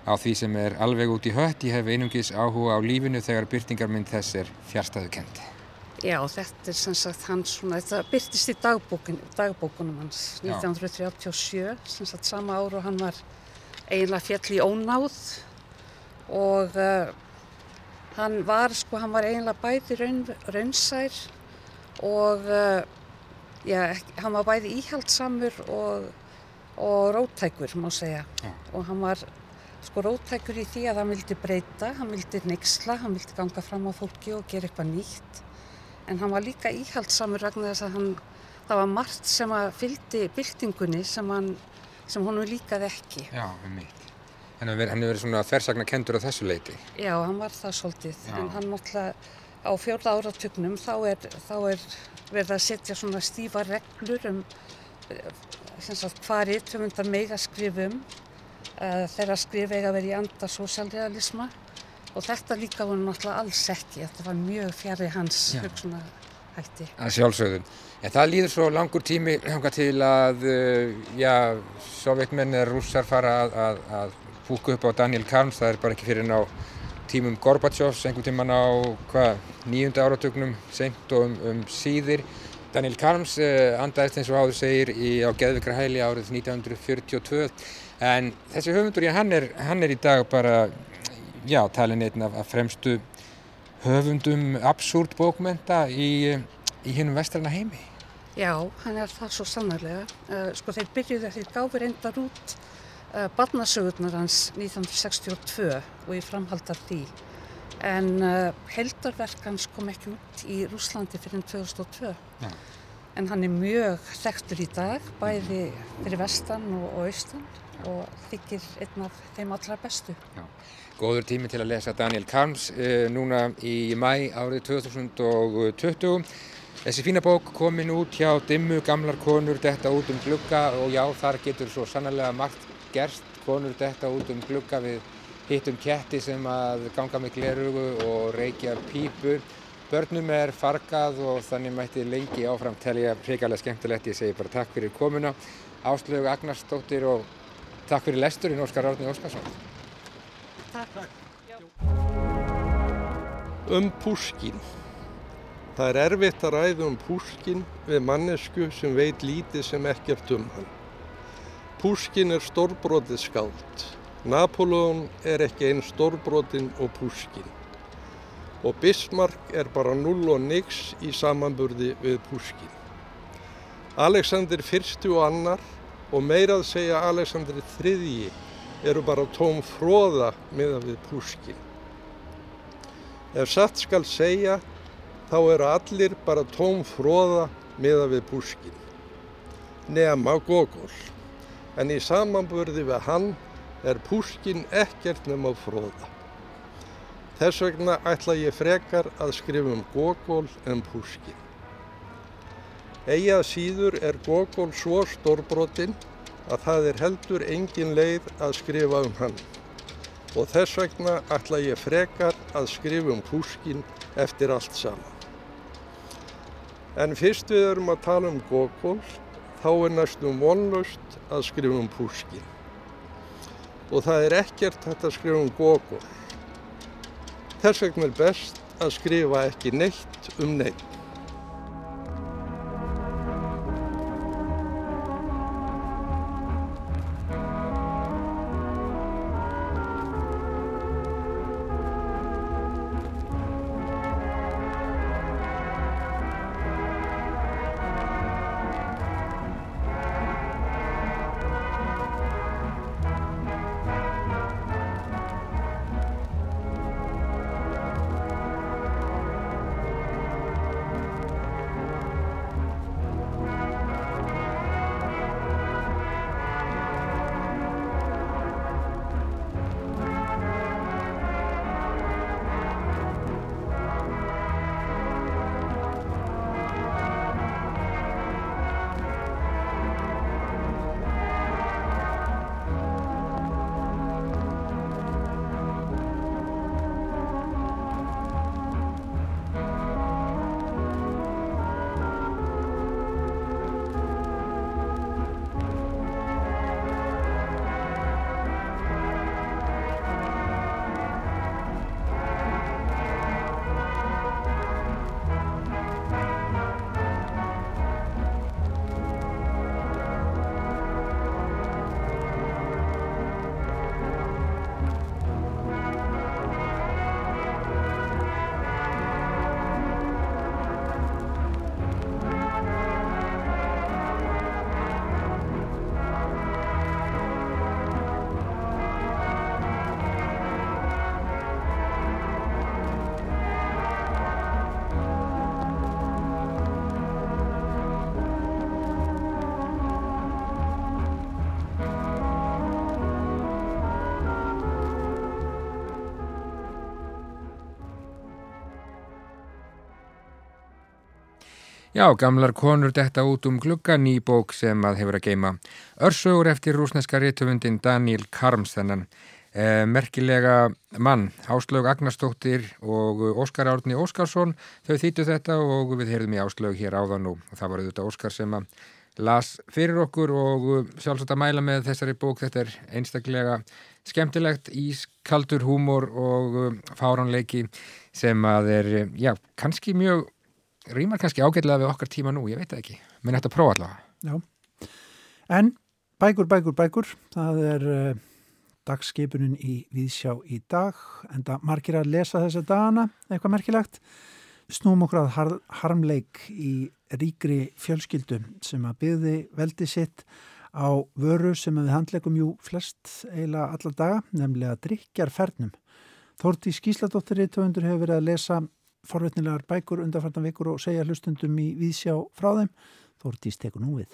á því sem er alveg út í hött, ég hef einungis áhuga á lífinu þegar byrtingarmynd þess er fjárstæðu kent. Já, þetta er sem sagt hans svona, þetta byrtist í dagbókin, dagbókunum hans Já. 1937, sem sagt sama ár og hann var eiginlega fjall í ónáð og uh, hann var, sko, hann var eiginlega bæði raun, raunsær og uh, já, hann var bæði íhaldsamur og, og róttækur, má segja. Já. Og hann var sko róttækur í því að hann vildi breyta, hann vildi neyksla, hann vildi ganga fram á fólki og gera eitthvað nýtt. en hann var líka íhaldsamur vegna þess að hann, það var margt sem að fyldi byltingunni sem, hann, sem honum líkaði ekki. Já, um mitt. Hann hefur verið svona þversagna kendur á þessu leiti. Já, hann var það svolítið, Já. en hann náttúrulega á fjórða áratugnum þá er, þá er verið að setja svona stífa reglur um eh, sem sagt, hvað rithöfundar mega skrifum uh, þeirra skrif eiga vera í anda sósjalrealisma og þetta líka var náttúrulega alls ekki, þetta var mjög fjari hans Já. hugsunar hætti. Að sjálfsögðum. En það líður svo langur tími til að, uh, já, sovjetmenn eða rússar fara að, að, að púka upp á Daniel Karms, það er bara ekki fyrir en á tímum Gorbatsjovs, einhvern tíman á, nýjunda áratugnum, seint og um, um síðir. Daniel Karms uh, andaðist eins og áður segir í, á Geðvikra hæli árið 1942, en þessi höfundur, já, hann er, hann er í dag bara, já, talin einn af, af fremstu höfundum absúrt bókmenta í, í hinnum vestræna heimi. Já, hann er það svo sannarlega. Uh, sko þeir byrjuðu þeir gáfi reyndar út uh, barnasögurnar hans 1962 og ég framhaldar því. En uh, heldarverk hans kom ekki út í Rúslandi fyrir 2002. Já. En hann er mjög þekktur í dag, bæði fyrir vestan og, og austan og þykir einn af þeim allra bestu. Góður tími til að lesa Daniel Karms uh, núna í mæ árið 2020. Þessi fína bók komin út hjá Dimmu, gamlar konur detta út um glugga og já, þar getur svo sannlega margt gerst. Konur detta út um glugga við hittum ketti sem að ganga með glerugu og reykja pípur. Börnum er fargað og þannig mætti lengi áfram telja hrikalega skemmtilegt. Ég segi bara takk fyrir komuna. Áslögu Agnarsdóttir og takk fyrir lesturinn Óskar Árni Óskarsson. Um Púskin. Það er erfitt að ræða um Púskin við mannesku sem veit lítið sem ekkert um hann. Púskin er stórbrotið skáld. Napoleon er ekki einn stórbrotin og Púskin. Og Bismarck er bara null og nix í samanburði við Púskin. Alexander fyrsti og annar og meirað segja Alexander þriðji eru bara tóm fróða miða við Púskin. Ef satt skal segja, þá eru allir bara tóm fróða miða við Púskin. Nema Gogol. En í samanburði við hann er Púskin ekkert nema fróða. Þess vegna ætla ég frekar að skrifa um Gogol en Púskin. Egið síður er Gogol svo stórbrotinn að það er heldur engin leið að skrifa um hann. Og þess vegna ætla ég frekar að skrifa um Púskin eftir allt saman. En fyrst við erum að tala um Gogol, þá er næstum vonlust að skrifa um Púskin. Og það er ekkert hægt að skrifa um Gogol. Þess vegna er best að skrifa ekki neitt um neitt. Já, gamlar konur detta út um glugga ný bók sem að hefur að geima örsögur eftir rúsneska réttuvundin Daniel Karms þennan. Eh, merkilega mann, Áslaug Agnarstóttir og Óskar Árni Óskarsson þau þýttu þetta og við heyrðum í Áslaug hér áðan og það var auðvitað Óskar sem að las fyrir okkur og sjálfsagt að mæla með þessari bók. Þetta er einstaklega skemmtilegt ískaldur húmor og fáranleiki sem að er, já, kannski mjög rýmar kannski ágætlega við okkar tíma nú, ég veit ekki, menn þetta prófa allavega. Já, en bækur, bækur, bækur, það er uh, dagskipunin í Víðsjá í dag, en það margir að lesa þessa dagana, eitthvað merkilegt. Snúm okkur að har harmleik í ríkri fjölskyldu sem að byggði veldi sitt á vöru sem við handlegum jú flest eiginlega alla daga, nefnilega drikjarfernum. Þórti Skísladóttir í töfundur hefur verið að lesa forvetnilegar bækur undarfartan vikur og segja hlustundum í vísjá frá þeim. Þórtís tekur nú við.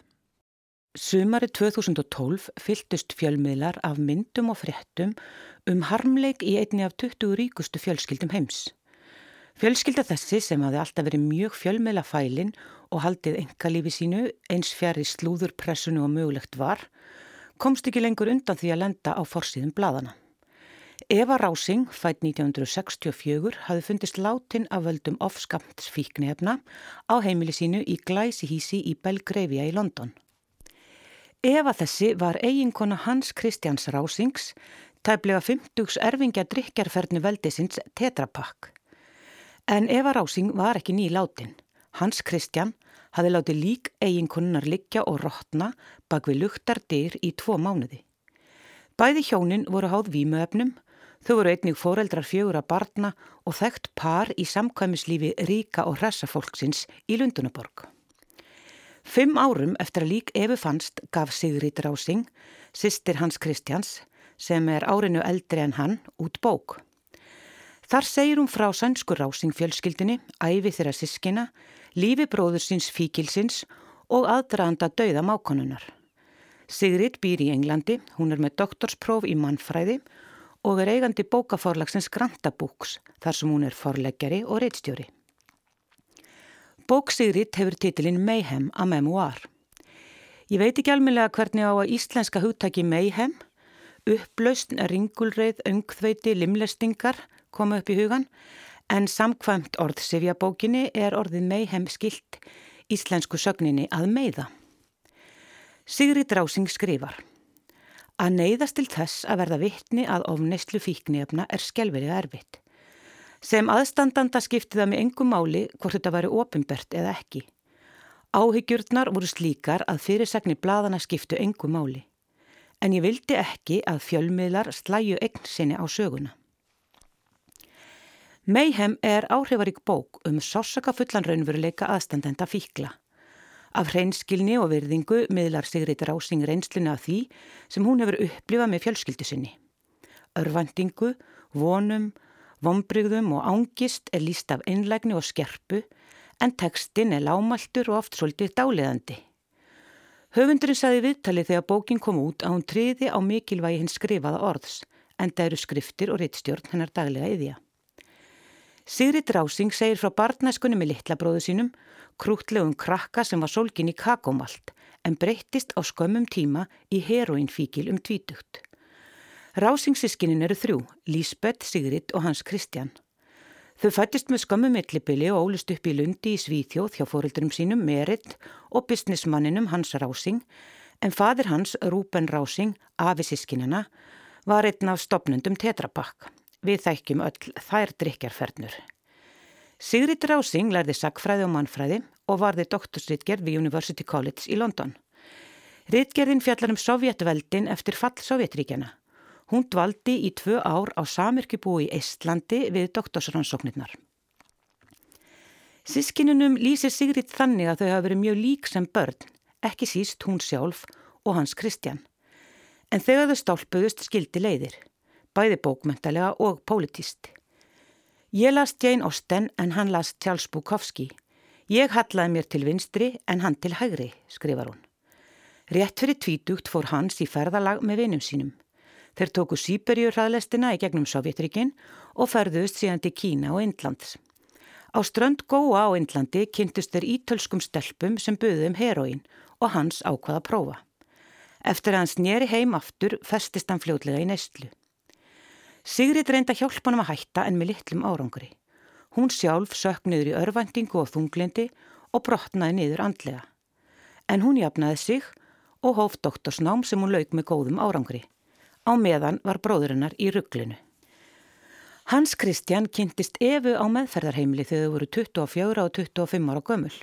Sumari 2012 fyltust fjölmiðlar af myndum og fréttum um harmleik í einni af 20 ríkustu fjölskyldum heims. Fjölskylda þessi sem hafi alltaf verið mjög fjölmiðla fælin og haldið engalífi sínu eins fjari slúðurpressunu og mögulegt var, komst ekki lengur undan því að lenda á forsýðum bladana. Eva Rásing, fætt 1964, hafði fundist látin af völdum ofskamtsfíknefna á heimili sínu í Glæsihísi í Belgravia í London. Eva þessi var eiginkona Hans Kristjáns Rásings, tæplega 50s erfingja drikjarferðnu veldisins Tetrapak. En Eva Rásing var ekki ný látin. Hans Kristján hafði látið lík eiginkonunnar liggja og rótna bak við luktardyr í tvo mánuði. Bæði hjónin voru háð vímuöfnum, þau voru einnig foreldrar fjögur að barna og þekkt par í samkvæmislífi ríka og hressafólksins í Lundunaborg. Fimm árum eftir að lík Efi fannst gaf Sigrid Rásing, sýstir Hans Kristjáns, sem er árinu eldri en hann, út bók. Þar segir hún frá sænskur Rásing fjölskyldinni, æfi þeirra sískina, lífi bróður síns fíkilsins og aðdraðanda dauða mákonunar. Sigrid býr í Englandi, hún er með doktorspróf í mannfræði og er eigandi bókaforlagsins Grantabooks þar sem hún er forleggjari og reittstjóri. Bók Sigrid hefur titilinn Mayhem a Memoir. Ég veit ekki almenlega hvernig á að íslenska hugtaki Mayhem, upplaust, ringulreið, öngþveiti, limlestingar koma upp í hugan en samkvæmt orðsifjabókinni er orðið Mayhem skilt íslensku sögninni að meiða. Sigrid Rásing skrifar Að neyðast til þess að verða vittni að ofneislu fíknefna er skelverið erfitt. Sem aðstandanda skipti það með engum máli hvort þetta væri ofinbert eða ekki. Áhyggjurnar voru slíkar að fyrirsagni bladana skiptu engum máli. En ég vildi ekki að fjölmiðlar slæju eign sinni á söguna. Mayhem er áhrifarík bók um sássaka fullan raunveruleika aðstandenda fíkla. Af hreinskilni og virðingu miðlar Sigrid Rásing reynsluna af því sem hún hefur upplifað með fjölskyldu sinni. Örvandingu, vonum, Vombrygðum og ángist er líst af einlægni og skerpu en tekstin er lámaltur og oft svolítið dáleðandi. Höfundurinn saði viðtali þegar bókin kom út að hún triði á mikilvægi hins skrifaða orðs en það eru skriftir og rittstjórn hennar daglega yðja. Sigrid Rásing segir frá barnæskunni með litla bróðu sínum krútlegum krakka sem var sólgin í kakomalt en breyttist á skömmum tíma í heroinfíkil um tvítugt. Rásingsískinin eru þrjú, Lísbeth, Sigrid og Hans Kristján. Þau fættist með skömmu millibili og ólist upp í Lundi í Svíþjóð hjá fóröldurum sínum Merit og businessmanninum Hans Rásing en fadir hans, Rúben Rásing, afi sískinina, var einn af stopnundum Tetrabakk. Við þækjum öll þær drikjarfernur. Sigrid Rásing lærði sagfræði og mannfræði og varði doktorsritgerð við University College í London. Ritgerðin fjallar um Sovjetveldin eftir fall Sovjetríkjana. Hún dvaldi í tvö ár á samirkibúi í Eistlandi við doktorsrannsóknirnar. Sískinunum lýsir Sigrid þannig að þau hafa verið mjög lík sem börn, ekki síst hún sjálf og hans Kristján. En þegar þau stálpuðust skildi leiðir, bæði bókmentalega og politist. Ég las Jane Austen en hann las Charles Bukowski. Ég hallaði mér til vinstri en hann til hægri, skrifar hún. Rétt fyrir tvítugt fór hans í ferðalag með vinum sínum. Þeir tóku Sýberjur hraðlestina í gegnum Sovjetrikin og ferðust síðan til Kína og Indlands. Á strönd Góa á Indlandi kynntust þeir ítölskum stelpum sem buðum heroín og hans ákvaða prófa. Eftir að hann sneri heim aftur festist hann fljótlega í neistlu. Sigrid reynda hjálpa hann að hætta en með litlum árangri. Hún sjálf sökk niður í örvendingu og þunglindi og brotnaði niður andlega. En hún jafnaði sig og hóf doktorsnám sem hún lauk með góðum árangri. Á meðan var bróðurinnar í rugglinu. Hans Kristján kynntist Efu á meðferðarheimli þegar þau voru 24 og 25 ára gömul.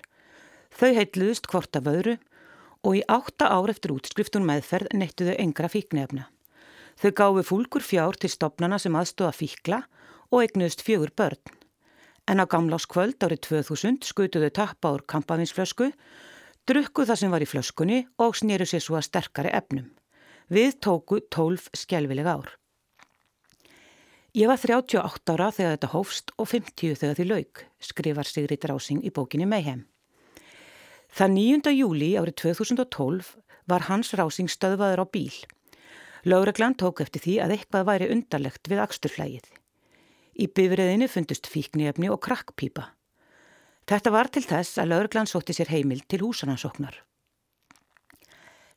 Þau heitluðust hvort af öðru og í átta ár eftir útskriftun meðferð neittuðu engra fíknefna. Þau gáfi fúlgur fjár til stopnana sem aðstóða fíkla og eignuðust fjögur börn. En á gamláskvöld árið 2000 skutuðu tappa úr kampavinsflösku, drukkuð það sem var í flöskunni og snýru sér svo að sterkari efnum. Við tóku 12 skjálfileg ár. Ég var 38 ára þegar þetta hófst og 50 þegar því lauk, skrifar Sigrid Rásing í bókinni Mayhem. Það 9. júli árið 2012 var Hans Rásing stöðvaður á bíl. Láreglann tók eftir því að eitthvað væri undarlegt við aksturflægið. Í bifriðinu fundust fíknefni og krakkpípa. Þetta var til þess að Láreglann sótti sér heimil til húsanansóknar.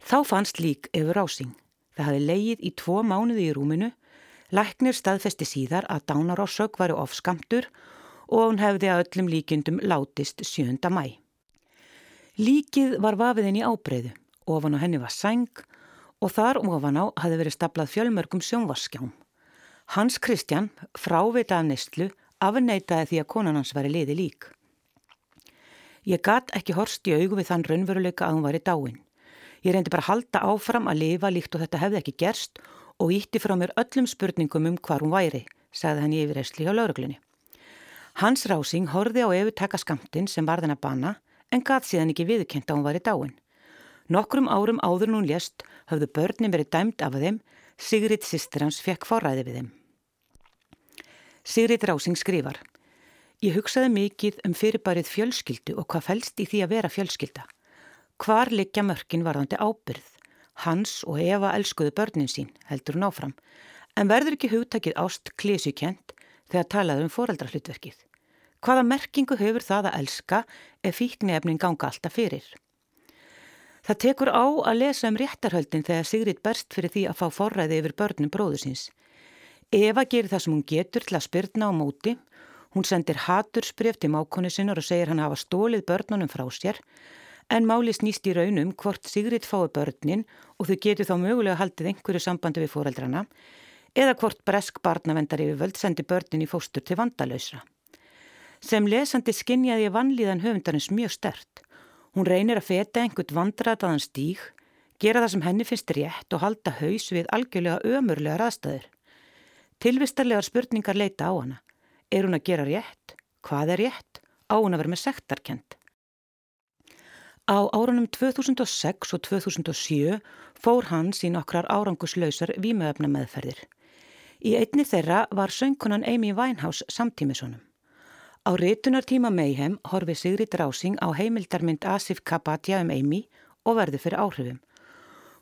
Þá fannst lík yfir Rásing. Það hafi leið í tvo mánuði í rúminu Læknir staðfesti síðar að dánarósök varu ofskamtur og hún hefði að öllum líkjundum látist 7. mæ. Líkið var vafiðin í ábreyðu, ofan á henni var sæng og þar ofan á hafi verið staplað fjölmörgum sjónvarskjám. Hans Kristján, frávitað neistlu, afneitaði því að konan hans væri liði lík. Ég gatt ekki horst í augu við þann raunveruleika að hún var í dáin. Ég reyndi bara halda áfram að lifa líkt og þetta hefði ekki gerst og ítti frá mér öllum spurningum um hvar hún væri, sagði hann í yfirreysli á lauruglunni. Hans rásing horfi á yfirtaka skamtinn sem varðin að banna en gaf síðan ekki viðkent að hún var í dáin. Nokkrum árum áður hún lést höfðu börnin verið dæmt af þeim, Sigrid sýstir hans fekk forræði við þeim. Sigrid Rásing skrifar Ég hugsaði mikið um fyrirbærið fjölskyldu og hvað fælst í því að vera fjölskylda. Hvar liggja mörkin varðandi ábyrð? Hans og Eva elskuðu börnin sín, heldur hún áfram, en verður ekki hugtakið ást klísukent þegar talaður um foreldrahlutverkið. Hvaða merkingu hefur það að elska ef fíknefnin ganga alltaf fyrir? Það tekur á að lesa um réttarhöldin þegar Sigrid berst fyrir því að fá forræði yfir börnum bróðu síns. Eva gerir það sem hún getur til að spyrna á móti. Hún sendir hatursbref til mákonu sinnar og segir hann hafa stólið börnunum frá sér en máli snýst í raunum hvort Sigrid fái börnin og þau getur þá mögulega haldið einhverju sambandi við fóreldrana eða hvort bresk barnavendar yfir völd sendi börnin í fóstur til vandalöysra. Sem lesandi skinnjaði vanlíðan höfundarins mjög stert. Hún reynir að feta einhvert vandrataðan stíg, gera það sem henni finnst rétt og halda haus við algjörlega ömurlega raðstæður. Tilvistarlegar spurningar leita á hana. Er hún að gera rétt? Hvað er rétt? Á hún að vera með sektarkent? Á árunum 2006 og 2007 fór hans í nokkrar áranguslausar vímöfna meðferðir. Í einni þeirra var söngkonan Amy Winehouse samtímisonum. Á réttunartíma Mayhem horfi Sigrid Rásing á heimildarmynd Asif Kabatja um Amy og verði fyrir áhrifum.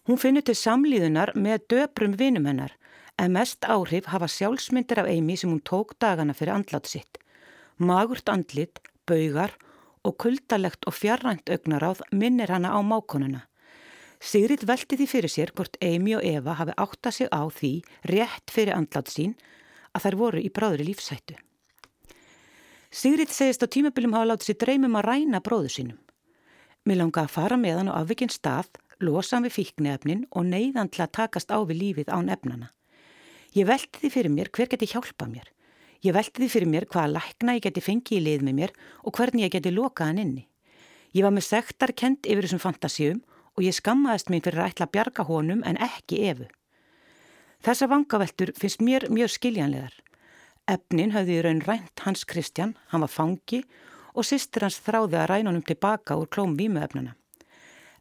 Hún finnur til samlíðunar með döprum vinum hennar en mest áhrif hafa sjálfsmyndir af Amy sem hún tók dagana fyrir andlátt sitt. Magurt andlit, baugar og kuldalegt og fjarrænt augnaráð minnir hana á mákonuna. Sigrid velti því fyrir sér hvort Amy og Eva hafi átta sig á því rétt fyrir andlátt sín að þær voru í bráðri lífsættu. Sigrid segist á tímabilum hafa látið sér dreymum að ræna bróðu sínum. Mér langa að fara með hann á afvikinn stað, losa hann við fíknefnin og neyðan til að takast á við lífið án efnana. Ég velti því fyrir mér hver geti hjálpa mér. Ég velti því fyrir mér hvaða lækna ég geti fengið í lið með mér og hvernig ég geti lokað hann inni. Ég var með sektar kent yfir þessum fantasíum og ég skammaðist mín fyrir að ætla að bjarga honum en ekki efu. Þessa vangaveltur finnst mér mjög skiljanlegar. Efnin hafði í raun rænt Hans Kristján, hann var fangi og sýstir hans þráði að ræna honum tilbaka úr klóm vímuefnana.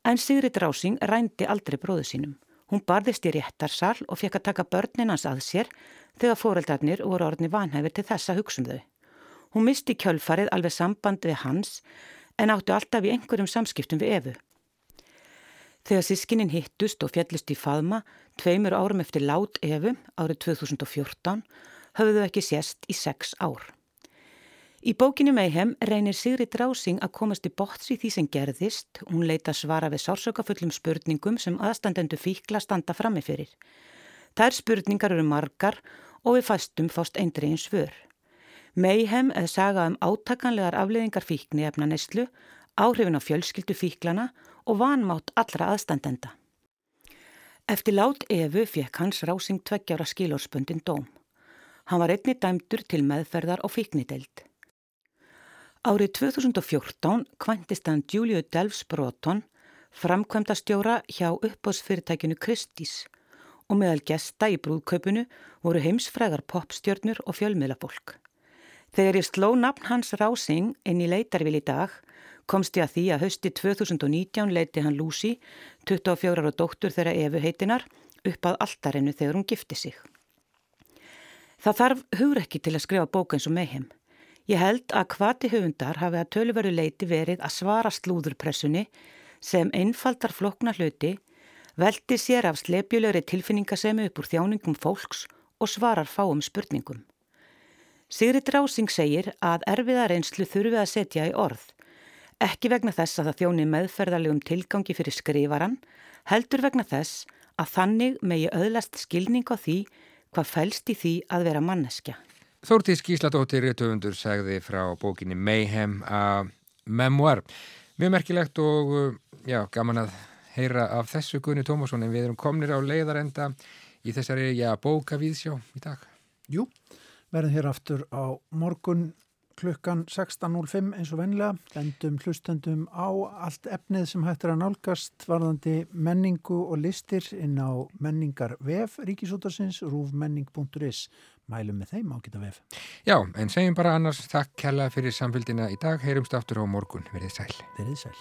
En Sigrid Rásing rændi aldrei bróðu sínum. Hún barðist í réttarsal og fekk að taka börnin hans að sér þegar fóreldarnir voru orðni vanhæfur til þessa hugsun þau. Hún misti kjölfarið alveg samband við hans en áttu alltaf í einhverjum samskiptum við Efu. Þegar sískinnin hittust og fjallist í faðma tveimur árum eftir lát Efu árið 2014 höfðu ekki sést í sex ár. Í bókinu Mayhem reynir Sigri Drásing að komast í botts í því sem gerðist. Hún leita svara við sársökafullum spurningum sem aðstandendu fíkla standa frammefyrir. Þær spurningar eru margar og við fastum fást eindriðin svör. Mayhem er saga um átakanlegar afleðingar fíkni efna neyslu, áhrifin á fjölskyldu fíklana og vanmátt allra aðstandenda. Eftir lát Efu fekk hans Rásing tveggjára skilórspöndin dóm. Hann var einni dæmdur til meðferðar og fíknideild. Árið 2014 kvantist hann Juliu Delfs Broton, framkvæmdastjóra hjá uppbóðsfyrirtækinu Kristís og meðal gesta í brúðkaupinu voru heimsfrægar popstjörnur og fjölmiðlafólk. Þegar ég sló nafn hans rásing inn í leitarvil í dag, komst ég að því að hösti 2019 leiti hann Lucy, 24 og dóttur þeirra Efu heitinar, upp að alltarinnu þegar hún gifti sig. Það þarf hugur ekki til að skrifa bók eins og meðheim. Ég held að hvati höfundar hafi að töluveru leiti verið að svara slúðurpressunni sem einfaldar flokna hluti, veldi sér af slepjulegri tilfinningasemi upp úr þjáningum fólks og svarar fáum spurningum. Sigrid Rásing segir að erfiða reynslu þurfi að setja í orð. Ekki vegna þess að það þjóni meðferðarlegum tilgangi fyrir skrifaran, heldur vegna þess að þannig megi öðlast skilning á því hvað fælst í því að vera manneskja. Þórtís Gísladóttir Rítufundur segði frá bókinni Mayhem að memoir. Mjög merkilegt og já, gaman að heyra af þessu Gunni Tómasson en við erum komnir á leiðarenda í þessari já, bókavíðsjá í dag. Jú, verðum hér aftur á morgun klukkan 16.05 eins og vennilega, bendum hlustendum á allt efnið sem hættir að nálgast varðandi menningu og listir inn á menningar vef ríkisútarsins rúfmenning.is mælum með þeim á geta vef. Já, en segjum bara annars takk kella fyrir samfélgina í dag, heyrumst aftur á morgun, verið sæl. Verið sæl.